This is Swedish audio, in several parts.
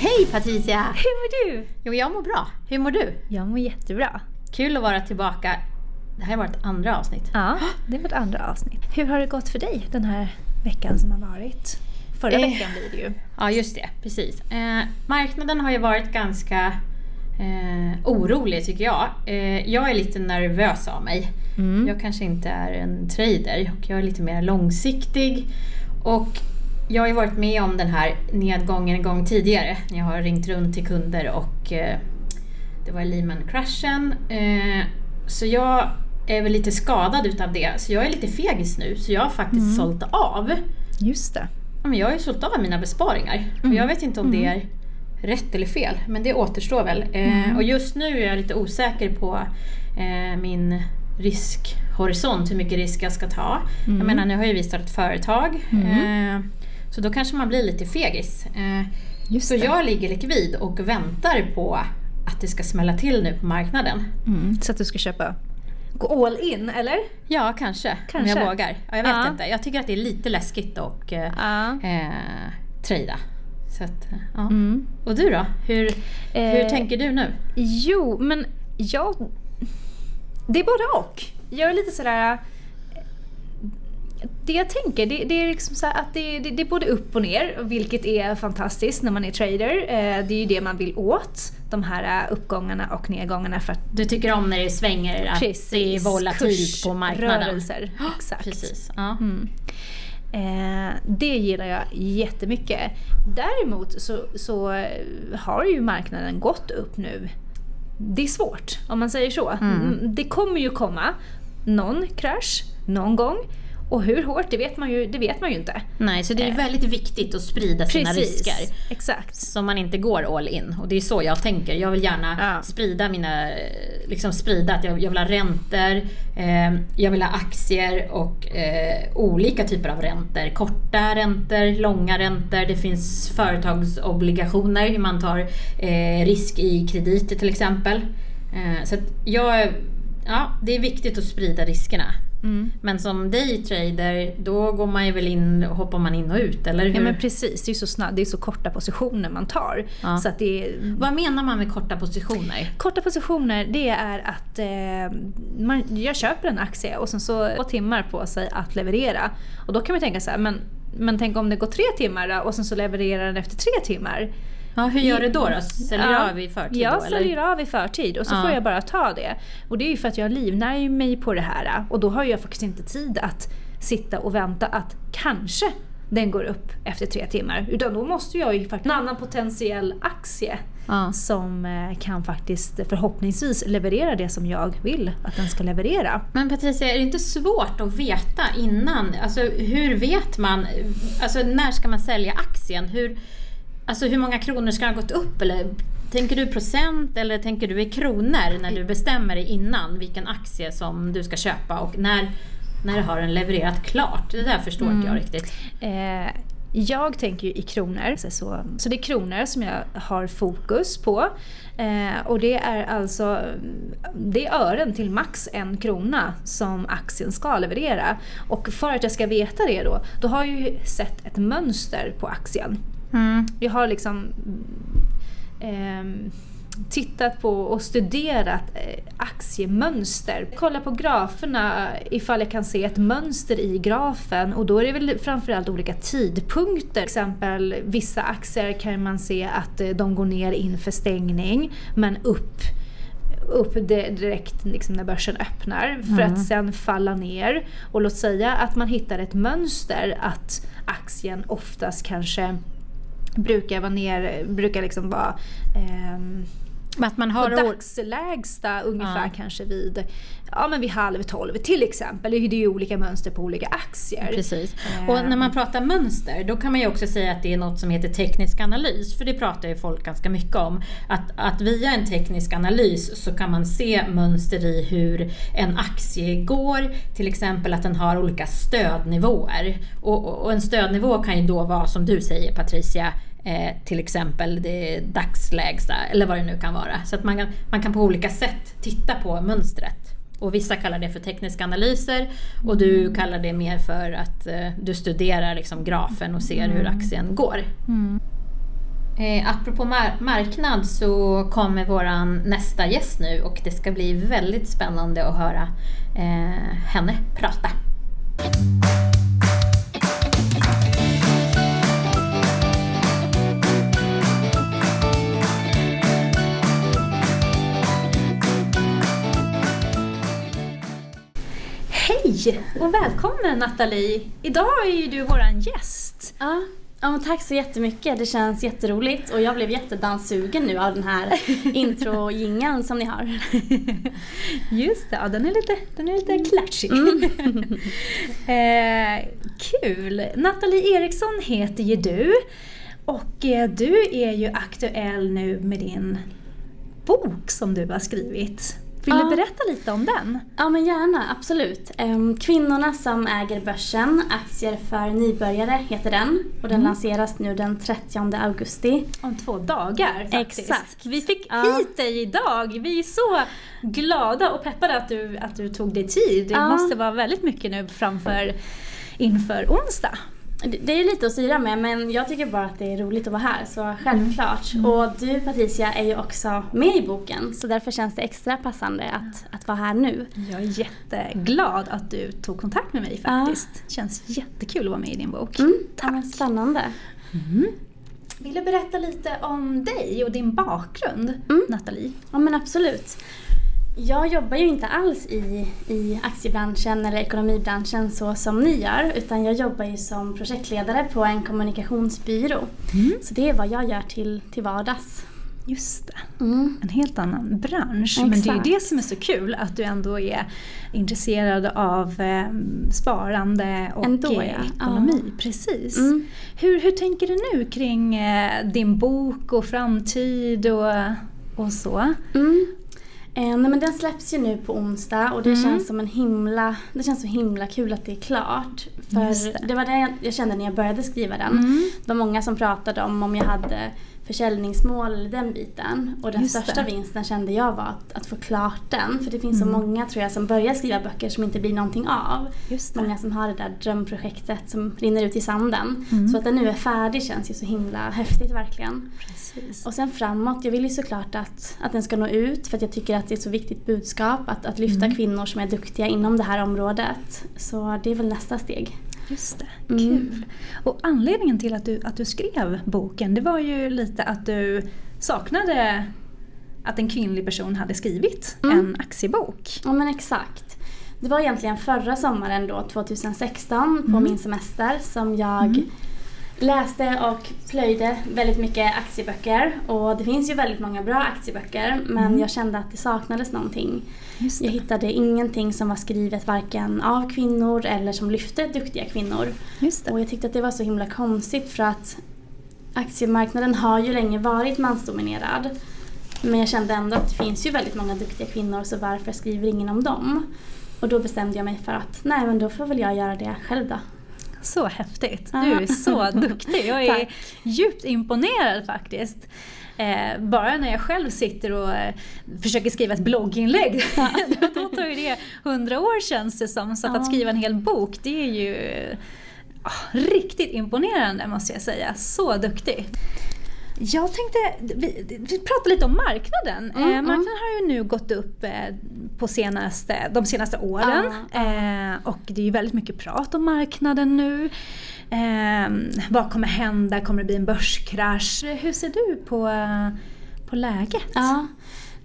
Hej Patricia! Hur mår du? Jo, jag mår bra. Hur mår du? Jag mår jättebra. Kul att vara tillbaka. Det här är vårt andra avsnitt. Ja, det är vårt andra avsnitt. Hur har det gått för dig den här veckan som har varit? Förra Eh. veckan blir det ju. Ja, just det. Precis. Eh, marknaden har ju varit ganska eh, orolig tycker jag. Eh, jag är lite nervös av mig. Mm. Jag kanske inte är en trader och jag är lite mer långsiktig. Och jag har ju varit med om den här nedgången en gång tidigare. när Jag har ringt runt till kunder och eh, det var Lehman-kraschen. Eh, så jag är väl lite skadad utav det. Så jag är lite fegis nu. Så jag har faktiskt sålt av. Just det. Ja, men jag har ju sålt av mina besparingar. Och jag vet inte om det är rätt eller fel, men det återstår väl. Eh, och just nu är jag lite osäker på eh, min riskhorisont, hur mycket risk jag ska ta. Jag menar, nu har ju vi startat företag. Så då kanske man blir lite fegis. Eh, Just så det. jag ligger likvid och väntar på att det ska smälla till nu på marknaden. Mm. Så att du ska köpa gå all in, eller? Ja, kanske. Om Kanske. jag vågar. Ja, jag vet Ja. inte. Jag tycker att det är lite läskigt att eh, Ja. eh, trada. Så att, eh, ja. Mm. Och du då? Hur, hur Eh, tänker du nu? Jo, men jag... Det är både och. Jag är lite sådär... Det jag tänker, det, det är liksom så att det, det, det är både upp och ner, vilket är fantastiskt när man är trader. Eh, Det är ju det man vill åt, de här eh, uppgångarna och nedgångarna för att Du tycker om när det svänger, att det är volatilt på marknaden? kursrörelser. Exakt. Precis. Ja. Mm. Eh, det gillar jag jättemycket. Däremot så, så har ju marknaden gått upp nu. Det är svårt, om man säger så. Mm, Det kommer ju komma någon krasch, någon gång. Och hur hårt, det vet man ju, det vet man ju inte. Nej, så det är väldigt viktigt att sprida sina risker. Exakt. Så man inte går all in. Och det är så jag tänker. Jag vill gärna Ja. sprida mina, liksom sprida att jag, jag vill ha räntor, eh, jag vill ha aktier och eh, olika typer av räntor. Korta räntor, långa räntor, det finns företagsobligationer, hur man tar eh, risk i krediter till exempel. Eh, så jag, ja, det är viktigt att sprida riskerna. Mm. Men som daytrader, då går man ju väl in, hoppar man in och ut, eller hur? Ja men precis, det är, så snabbt, det är så korta positioner man tar. Ja. Så att det är, Vad menar man med korta positioner? Korta positioner det är att eh, man, jag köper en aktie och sen så två timmar på sig att leverera. Och då kan man tänka så här, men, men tänk om det går tre timmar då, och sen så levererar den efter tre timmar. Ja, hur gör du då? då? Säljer Ja, av i förtid Jag då? säljer Eller? av i förtid och så Ja. får jag bara ta det. Och det är ju för att jag livnär mig på det här och då har jag faktiskt inte tid att sitta och vänta att kanske den går upp efter tre timmar. Utan då måste jag ju faktiskt en annan potentiell aktie Ja. som eh, kan faktiskt förhoppningsvis leverera det som jag vill att den ska leverera. Men Patricia, är det inte svårt att veta innan? Alltså hur vet man? Alltså när ska man sälja aktien? Hur, alltså hur många kronor ska ha gått upp? Eller tänker du procent eller tänker du i kronor när du bestämmer dig innan vilken aktie som du ska köpa och när, när har den levererat klart? Det där förstår inte jag riktigt. Eh, jag tänker ju i kronor, så, så, så det är kronor som jag har fokus på. Eh, och det är alltså det är ören till max en krona som aktien ska leverera. Och för att jag ska veta det då, då har jag ju sett ett mönster på aktien. Mm. Jag har liksom ehm, tittat på och studerat eh, aktiemönster. Kolla på graferna ifall jag kan se ett mönster i grafen och då är det väl framförallt olika tidpunkter. Till exempel vissa aktier kan man se att eh, de går ner inför stängning men upp upp di- direkt liksom när börsen öppnar för att sen falla ner. Och låt säga att man hittar ett mönster att aktien oftast kanske brukar vara ner, brukar liksom vara ehm, Att man på har år- dagslägsta ungefär Ja. kanske vid, ja, men vid halv tolv till exempel. Det är ju olika mönster på olika aktier. Precis. Eh. Och när man pratar mönster, då kan man ju också säga att det är något som heter teknisk analys. För det pratar ju folk ganska mycket om. Att, att via en teknisk analys så kan man se mönster i hur en aktie går. Till exempel att den har olika stödnivåer. Och, och, och en stödnivå kan ju då vara, som du säger Patricia, eh, till exempel det dagslägsta eller vad det nu kan vara. Så att man kan, man kan på olika sätt titta på mönstret. Och vissa kallar det för tekniska analyser och du kallar det mer för att eh, du studerar liksom grafen och ser hur aktien går. Eh, apropå mar- marknad så kommer våran nästa gäst nu och det ska bli väldigt spännande att höra eh, henne prata. Hej och välkommen Nathalie! Idag är ju du våran gäst. Ja, ja men tack så jättemycket. Det känns jätteroligt och jag blev jättedanssugen nu av den här intro som ni har. Just det, ja, den är lite, den är lite klatschig. eh, kul! Nathalie Eriksson heter ju du och eh, du är ju aktuell nu med din bok som du har skrivit. Vill Ja. du berätta lite om den? Ja men gärna, absolut. Ehm, Kvinnorna som äger börsen, aktier för nybörjare heter den och den lanseras nu den 30 augusti. Om två dagar faktiskt. Exakt. Vi fick Ja. hit dig idag. Vi är så glada och peppade att du, att du tog dig tid. Det Ja. måste vara väldigt mycket nu framför inför onsdag. Det är lite att styra med men jag tycker bara att det är roligt att vara här så självklart. Och du Patricia är ju också med i boken så därför känns det extra passande att, att vara här nu. Jag är jätteglad att du tog kontakt med mig Ja. faktiskt. Känns jättekul att vara med i din bok. Mm, ja, men spännande. Vill du berätta lite om dig och din bakgrund, Mm. Nathalie? Ja men absolut. Jag jobbar ju inte alls i, i aktiebranschen eller ekonomibranschen så som ni gör utan jag jobbar ju som projektledare på en kommunikationsbyrå. Så det är vad jag gör till, till vardags. Just det. Mm. En helt annan bransch. Men det är Exakt. ju det som är så kul, att du ändå är intresserad av eh, sparande och Ändå, eh, ja. ekonomi. Precis. Mm. Hur, hur tänker du nu kring eh, din bok och framtid och, och så? Mm. Eh, nej, men den släpps ju nu på onsdag och det Mm. känns som en himla, det känns så himla kul att det är klart. För det. det. var det jag, jag kände när jag började skriva den. Mm. Det var många som pratade om om jag hade försäljningsmål den biten. Och den Just det. största vinsten kände jag var att, att få klart den. För det finns Mm. så många tror jag som börjar skriva böcker som inte blir någonting av. Det. Många som har det där drömprojektet som rinner ut i sanden. Mm. Så att den nu är färdig känns ju så himla häftigt verkligen. Precis. Och sen framåt, jag vill ju såklart att, att den ska nå ut för att jag tycker att det är ett så viktigt budskap att, att lyfta Mm. kvinnor som är duktiga inom det här området. Så det är väl nästa steg. Just det, Mm. kul. Och anledningen till att du, att du skrev boken, det var ju lite att du saknade att en kvinnlig person hade skrivit Mm. en aktiebok. Ja men exakt. Det var egentligen förra sommaren då, 2016, på Mm. min semester som jag Mm. Läste och plöjde väldigt mycket aktieböcker. Och det finns ju väldigt många bra aktieböcker men Mm. jag kände att det saknades någonting. Just Jag det. hittade ingenting som var skrivet varken av kvinnor eller som lyfte duktiga kvinnor. Det. Och jag tyckte att det var så himla konstigt för att aktiemarknaden har ju länge varit mansdominerad. Men jag kände ändå att det finns ju väldigt många duktiga kvinnor så varför skriver ingen om dem? Och då bestämde jag mig för att nej men då får väl jag göra det själv då. Så häftigt. Du är så duktig. Jag är Tack. djupt imponerad faktiskt. Eh, bara när jag själv sitter och eh, försöker skriva ett blogginlägg, då tar ju det hundra år känns det som. Så att, Ja. att skriva en hel bok, det är ju ah, riktigt imponerande måste jag säga. Så duktig. Jag tänkte, vi, vi pratar lite om marknaden. Mm, eh, mm. marknaden har ju nu gått upp eh, på senaste, de senaste åren. Ja. Eh, och det är ju väldigt mycket prat om marknaden nu. Eh, vad kommer hända? Kommer det bli en börskrasch? Hur ser du på, på läget? Ja.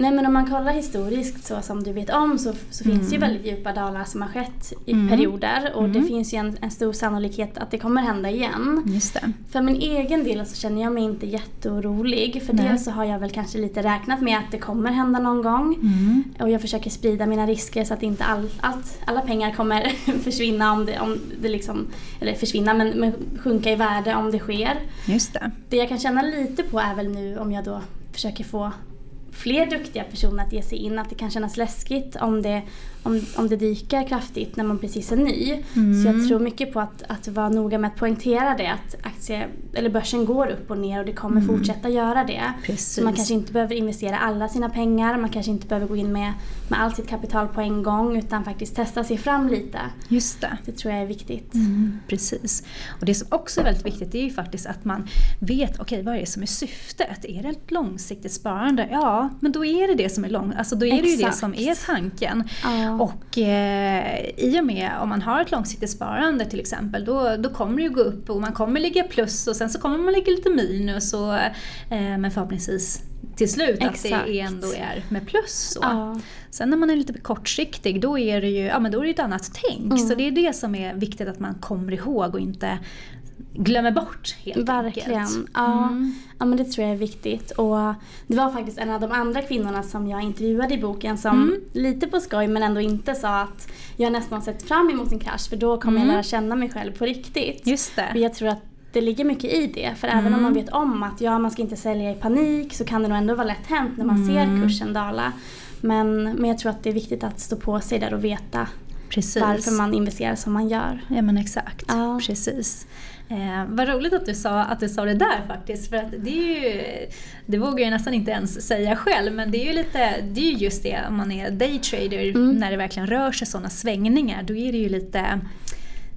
Nej men om man kollar historiskt så som du vet om så, så finns det ju Mm. väldigt djupa dalar som har skett i Mm. perioder och det Mm. finns ju en, en stor sannolikhet att det kommer hända igen. Just det. För min egen del så känner jag mig inte jätteorolig. För Nej. dels så har jag väl kanske lite räknat med att det kommer hända någon gång. Mm. Och jag försöker sprida mina risker så att inte all, allt, alla pengar kommer försvinna om det, om det liksom, eller försvinna men, men sjunka i värde om det sker. Just det. Det jag kan känna lite på är väl nu om jag då försöker få fler duktiga personer att ge sig in. Att det kan kännas läskigt om det, om, om det dyker kraftigt när man precis är ny. Mm. Så jag tror mycket på att, att vara noga med att poängtera det. Att aktie, eller börsen går upp och ner och det kommer fortsätta göra det. Mm. Precis. Så man kanske inte behöver investera alla sina pengar. Man kanske inte behöver gå in med, med allt sitt kapital på en gång. Utan faktiskt testa sig fram lite. Just det. Det tror jag är viktigt. Mm, precis. Och det som också är väldigt viktigt är ju faktiskt att man vet, okej vad är det som är syftet? Är det ett långsiktigt sparande? Ja, men då är det det som är lång, alltså då är det ju det Exakt. som är tanken. Ja. Och eh, i och med om man har ett långsiktigt sparande till exempel, då, då kommer det ju gå upp och man kommer ligga plus och sen så kommer man ligga lite minus och, eh, men förhoppningsvis till slut att Exakt. det ändå är med plus. Så. Ja. Sen när man är lite kortsiktig då är det ju ja, men då är det ett annat tänk. Mm. Så det är det som är viktigt att man kommer ihåg och inte glömmer bort helt Verkligen. enkelt. Ja. Mm. ja, men det tror jag är viktigt. Och det var faktiskt en av de andra kvinnorna som jag intervjuade i boken som Mm. lite på skoj men ändå inte sa att jag nästan sett fram emot en krasch för då kommer Mm. jag lära känna mig själv på riktigt. Just Och det. jag tror att det ligger mycket i det. För även Mm. om man vet om att ja, man ska inte sälja i panik så kan det nog ändå vara lätt hänt när man Mm. ser kursen dala. Men, men jag tror att det är viktigt att stå på sig där och veta Precis. varför man investerar som man gör. Ja men exakt, Ja. precis. Eh, vad roligt att du, sa, att du sa det där faktiskt. För att det är ju, det vågar jag nästan inte ens säga själv, men det är ju lite, det är ju just det om man är daytrader, Mm. när det verkligen rör sig sådana svängningar, då är det ju lite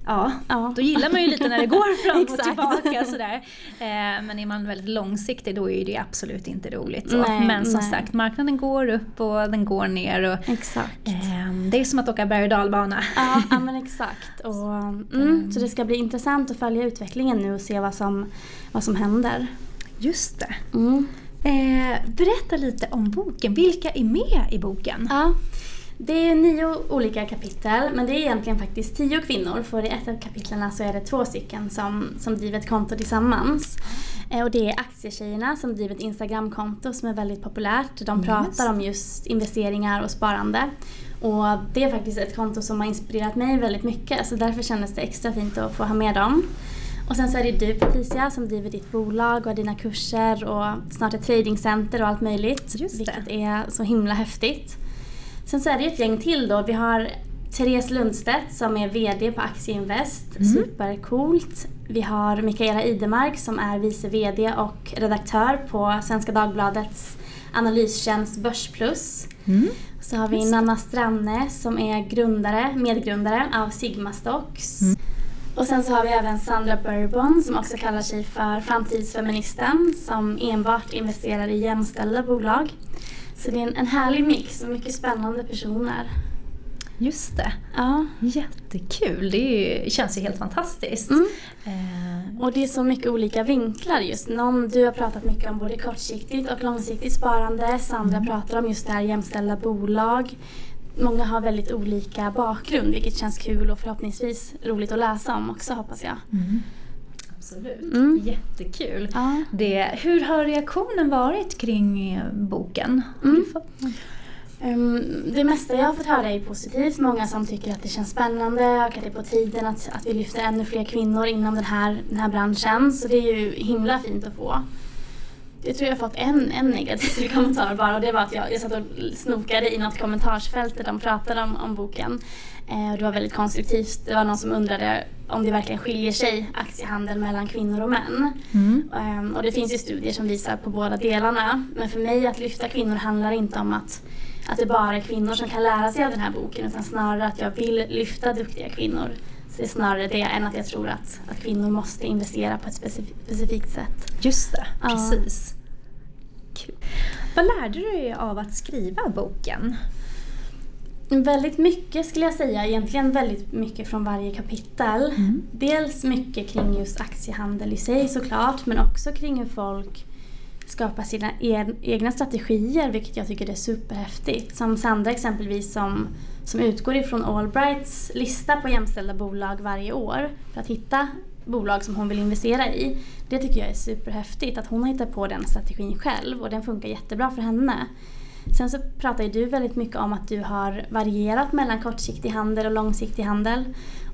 Ja, Ja. då gillar man ju lite när det går fram och tillbaka sådär. Eh, men är man väldigt långsiktig då är det absolut inte roligt. Så. Nej, men som nej. sagt, marknaden går upp och den går ner. Och, Exakt. eh, det är som att åka berg och dalbana. Ja, ja men exakt. Och, mm, så det ska bli intressant att följa utvecklingen nu och se vad som, vad som händer. Just det. Mm. Eh, berätta lite om boken. Vilka är med i boken? Ja, det är nio olika kapitel men det är egentligen faktiskt tio kvinnor för i ett av kapitlen så är det två stycken som, som driver ett konto tillsammans. Eh, Och det är Aktietjejerna som driver ett Instagramkonto som är väldigt populärt. De pratar om just investeringar och sparande. Och det är faktiskt ett konto som har inspirerat mig väldigt mycket så därför kändes det extra fint att få ha med dem. Och sen så är det du Patricia som driver ditt bolag och har dina kurser och snart ett tradingcenter och allt möjligt. Just det. vilket är så himla häftigt. Sen så är det ett gäng till då. Vi har Therese Lundstedt som är VD på Aktieinvest. Mm. Supercoolt. Vi har Mikaela Idemark som är vice VD och redaktör på Svenska Dagbladets analystjänst Börsplus. Mm. Så har vi Just. Nanna Stranne som är grundare, medgrundare av Sigma Stocks. Mm. Och sen så har vi även Sandra Bourbon som också kallar sig för framtidsfeministen som enbart investerar i jämställda bolag. Så det är en, en härlig mix och mycket spännande personer. Just det. Ja. Jättekul. Det ju, känns ju helt fantastiskt. Mm. Eh, Och det är så mycket olika vinklar just. Någon, du har pratat mycket om både kortsiktigt och långsiktigt sparande. Sandra Mm. pratar om just det här jämställda bolag. Många har väldigt olika bakgrund vilket känns kul och förhoppningsvis roligt att läsa om också hoppas jag. mm. Absolut. Mm. Jättekul. Ja. Det, hur har reaktionen varit kring eh, boken? Mm. Ehm, det mesta jag har fått höra är positivt. Många som tycker att det känns spännande och att det är på tiden att, att vi lyfter ännu fler kvinnor inom den här, den här branschen. Så det är ju himla fint att få. Jag tror jag har fått en, en negativ kommentar bara och det var att jag, jag satt och snokade i något kommentarsfält där de pratade om, om boken. Eh, och det var väldigt konstruktivt. Det var någon som undrade om det verkligen skiljer sig aktiehandel mellan kvinnor och män. Mm. Ehm, och det finns ju studier som visar på båda delarna. Men för mig att lyfta kvinnor handlar inte om att, att det bara är kvinnor som kan lära sig av den här boken utan snarare att jag vill lyfta duktiga kvinnor. Det är snarare det än att jag tror att, att kvinnor måste investera på ett specif- specifikt sätt. Just det, Ja. precis. Kul. Vad lärde du dig av att skriva boken? Väldigt mycket skulle jag säga, egentligen väldigt mycket från varje kapitel. Mm. Dels mycket kring just aktiehandel i sig såklart men också kring hur folk skapar sina egna strategier vilket jag tycker är superhäftigt. Som Sandra exempelvis som, som utgår ifrån Allbrights lista på jämställda bolag varje år för att hitta bolag som hon vill investera i. Det tycker jag är superhäftigt att hon har hittat på den strategin själv och den funkar jättebra för henne. Sen så pratar ju du väldigt mycket om att du har varierat mellan kortsiktig handel och långsiktig handel.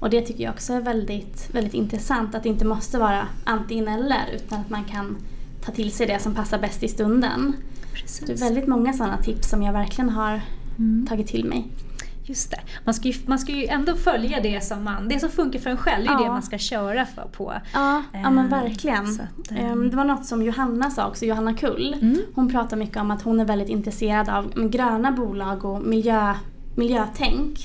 Och det tycker jag också är väldigt, väldigt intressant. Att det inte måste vara antingen eller utan att man kan ta till sig det som passar bäst i stunden. Precis. Det är väldigt många sådana tips som jag verkligen har Mm. tagit till mig. Just det. Man ska, ju, man ska ju ändå följa det som, man, det som funkar för en själv. Det är Ja. det man ska köra för på. Ja, ja men Eh, verkligen. att, eh, Ehm, Det var något som Johanna sa också, Johanna Kull. Mm. Hon pratar mycket om att hon är väldigt intresserad av gröna bolag och miljö, miljötänk.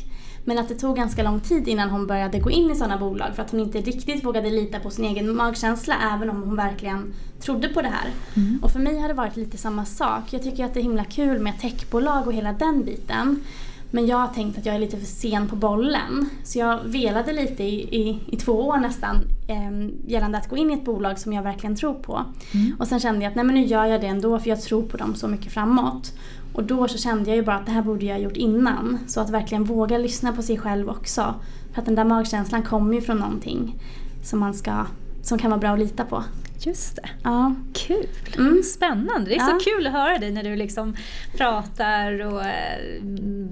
Men att det tog ganska lång tid innan hon började gå in i sådana bolag för att hon inte riktigt vågade lita på sin egen magkänsla även om hon verkligen trodde på det här. Mm. Och för mig har det varit lite samma sak. Jag tycker att det är himla kul med techbolag och hela den biten. Men jag har tänkt att jag är lite för sen på bollen. Så jag velade lite i, i, i två år nästan eh, gällande att gå in i ett bolag som jag verkligen tror på. Mm. Och sen kände jag att nej men nu gör jag det ändå för jag tror på dem så mycket framåt. Och då så kände jag ju bara att det här borde jag ha gjort innan. Så att verkligen våga lyssna på sig själv också. För att den där magkänslan kommer ju från någonting som man ska, som kan vara bra att lita på. Just det. Ja. Kul! Mm. Spännande! Det är Ja. så kul att höra dig när du liksom pratar och eh,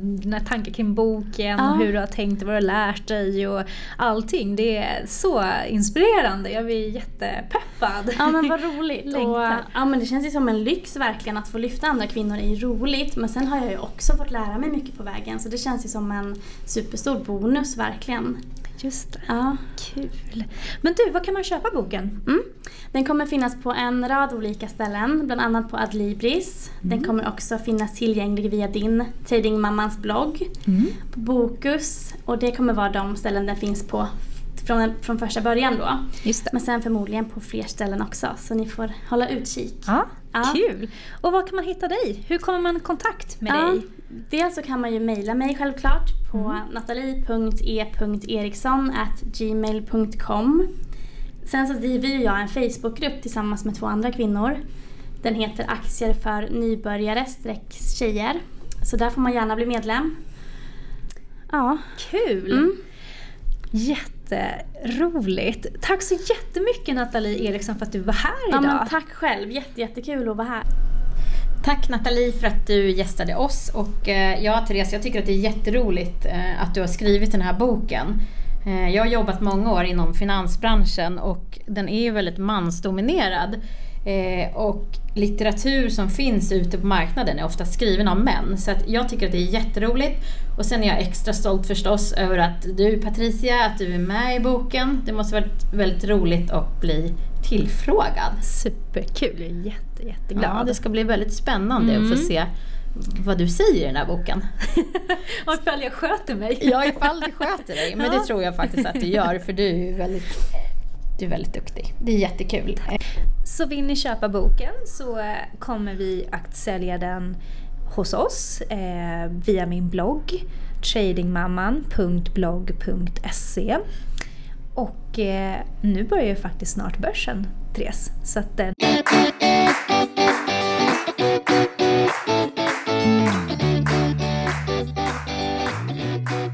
dina tankar kring boken Ja. och hur du har tänkt och vad du har lärt dig och allting. Det är så inspirerande. Jag blir jättepeppad. Ja men vad roligt. och, ja, men det känns ju som en lyx verkligen att få lyfta andra kvinnor är ju roligt. Men sen har jag ju också fått lära mig mycket på vägen så det känns ju som en superstor bonus verkligen. Just det. Ja. Kul! Men du, var kan man köpa boken? Mm. Den kommer finnas på en rad olika ställen, bland annat på Adlibris. Den kommer också finnas tillgänglig via din Tradingmammans blogg, på Bokus och det kommer vara de ställen den finns på från, från första början då. Just det. Men sen förmodligen på fler ställen också så ni får hålla utkik. Ja, Ja. kul! Och var kan man hitta dig? Hur kommer man i kontakt med Ja, dig? dels så kan man ju mejla mig självklart på natalie.e.eriksson.gmail.com Sen så driver ju jag en Facebookgrupp tillsammans med två andra kvinnor. Den heter Aktier för nybörjare tjejer. Så där får man gärna bli medlem. Ja. Kul! Mm. Jätteroligt! Tack så jättemycket Nathalie Eriksson för att du var här ja idag. men tack själv, Jätte, jättekul att vara här. Tack Nathalie för att du gästade oss och eh, ja Therese, jag tycker att det är jätteroligt eh, att du har skrivit den här boken. Eh, Jag har jobbat många år inom finansbranschen och den är ju väldigt mansdominerad. Eh, Och litteratur som finns ute på marknaden är ofta skriven av män. Så att jag tycker att det är jätteroligt. Och sen är jag extra stolt förstås över att du Patricia, att du är med i boken. Det måste varit väldigt roligt att bli tillfrågad. Superkul, jag är jätte, jätteglad. Ja, det ska bli väldigt spännande Mm. att få se vad du säger i den här boken. Och ifall jag sköter mig. Ja, ifall du sköter dig. Men det tror jag faktiskt att du gör för du är väldigt, du är väldigt duktig. Det är jättekul. Så vill ni köpa boken så eh, kommer vi att sälja den hos oss eh, via min blogg tradingmamman.blogg.se Och eh, nu börjar ju faktiskt snart börsen, Therese. Så att, eh,